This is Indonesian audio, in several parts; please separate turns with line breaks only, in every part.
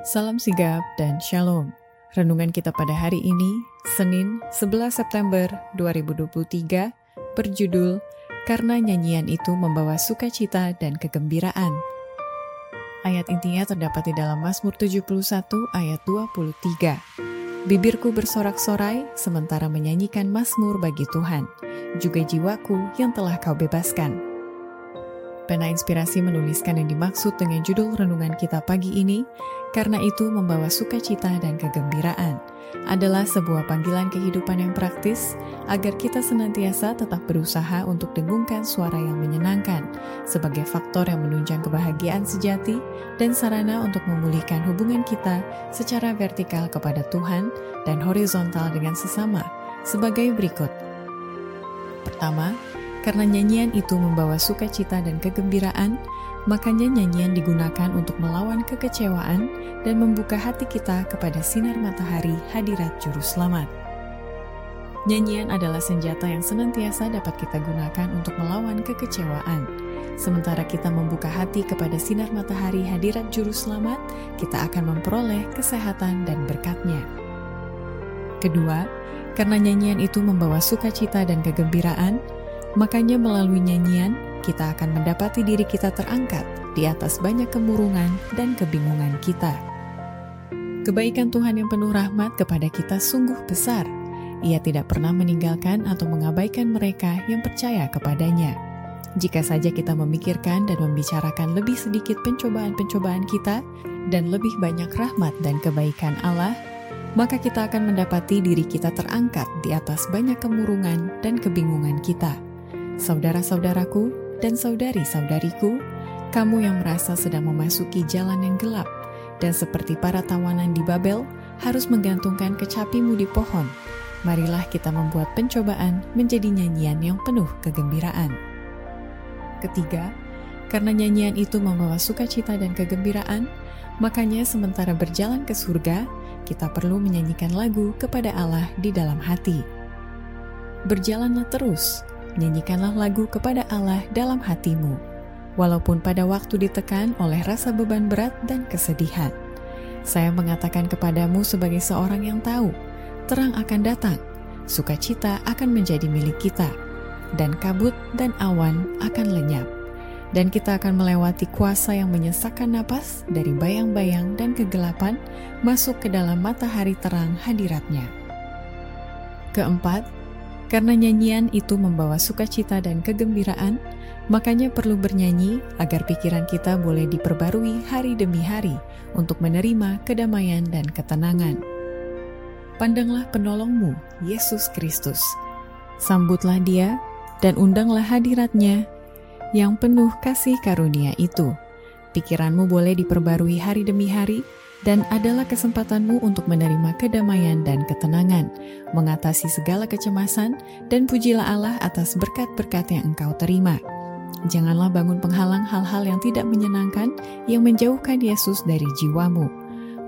Salam sigap dan shalom. Renungan kita pada hari ini, Senin 11 September 2023, berjudul Karena Nyanyian Itu Membawa Sukacita dan Kegembiraan. Ayat intinya terdapat di dalam Mazmur 71 ayat 23. Bibirku bersorak-sorai sementara menyanyikan Mazmur bagi Tuhan, juga jiwaku yang telah kau bebaskan. Pena Inspirasi menuliskan yang dimaksud dengan judul renungan kita pagi ini, karena itu membawa sukacita dan kegembiraan, adalah sebuah panggilan kehidupan yang praktis agar kita senantiasa tetap berusaha untuk dengungkan suara yang menyenangkan sebagai faktor yang menunjang kebahagiaan sejati dan sarana untuk memulihkan hubungan kita secara vertikal kepada Tuhan dan horizontal dengan sesama sebagai berikut. Pertama, karena nyanyian itu membawa sukacita dan kegembiraan, makanya nyanyian digunakan untuk melawan kekecewaan dan membuka hati kita kepada sinar matahari hadirat Juru Selamat. Nyanyian adalah senjata yang senantiasa dapat kita gunakan untuk melawan kekecewaan. Sementara kita membuka hati kepada sinar matahari hadirat Juru Selamat, kita akan memperoleh kesehatan dan berkatnya. Kedua, karena nyanyian itu membawa sukacita dan kegembiraan, Makanya melalui nyanyian, kita akan mendapati diri kita terangkat di atas banyak kemurungan dan kebingungan kita. Kebaikan Tuhan yang penuh rahmat kepada kita sungguh besar. Ia tidak pernah meninggalkan atau mengabaikan mereka yang percaya kepadanya. Jika saja kita memikirkan dan membicarakan lebih sedikit pencobaan-pencobaan kita dan lebih banyak rahmat dan kebaikan Allah, maka kita akan mendapati diri kita terangkat di atas banyak kemurungan dan kebingungan kita saudara-saudaraku dan saudari-saudariku, kamu yang merasa sedang memasuki jalan yang gelap dan seperti para tawanan di Babel harus menggantungkan kecapimu di pohon. Marilah kita membuat pencobaan menjadi nyanyian yang penuh kegembiraan. Ketiga, karena nyanyian itu membawa sukacita dan kegembiraan, makanya sementara berjalan ke surga, kita perlu menyanyikan lagu kepada Allah di dalam hati. Berjalanlah terus, nyanyikanlah lagu kepada Allah dalam hatimu, walaupun pada waktu ditekan oleh rasa beban berat dan kesedihan. Saya mengatakan kepadamu sebagai seorang yang tahu, terang akan datang, sukacita akan menjadi milik kita, dan kabut dan awan akan lenyap. Dan kita akan melewati kuasa yang menyesakkan napas dari bayang-bayang dan kegelapan masuk ke dalam matahari terang hadiratnya. Keempat, karena nyanyian itu membawa sukacita dan kegembiraan, makanya perlu bernyanyi agar pikiran kita boleh diperbarui hari demi hari untuk menerima kedamaian dan ketenangan. Pandanglah penolongmu, Yesus Kristus. Sambutlah dia dan undanglah hadiratnya yang penuh kasih karunia itu. Pikiranmu boleh diperbarui hari demi hari dan adalah kesempatanmu untuk menerima kedamaian dan ketenangan, mengatasi segala kecemasan, dan pujilah Allah atas berkat-berkat yang engkau terima. Janganlah bangun penghalang hal-hal yang tidak menyenangkan yang menjauhkan Yesus dari jiwamu.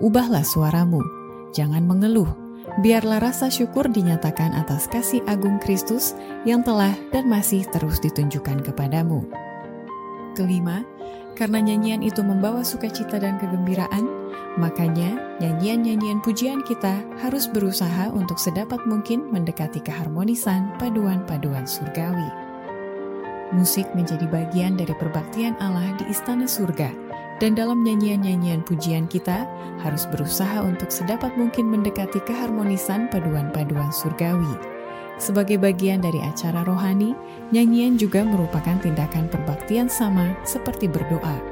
Ubahlah suaramu, jangan mengeluh. Biarlah rasa syukur dinyatakan atas kasih agung Kristus yang telah dan masih terus ditunjukkan kepadamu. Kelima, karena nyanyian itu membawa sukacita dan kegembiraan, Makanya, nyanyian-nyanyian pujian kita harus berusaha untuk sedapat mungkin mendekati keharmonisan paduan-paduan surgawi. Musik menjadi bagian dari perbaktian Allah di istana surga, dan dalam nyanyian-nyanyian pujian kita harus berusaha untuk sedapat mungkin mendekati keharmonisan paduan-paduan surgawi. Sebagai bagian dari acara rohani, nyanyian juga merupakan tindakan perbaktian sama seperti berdoa.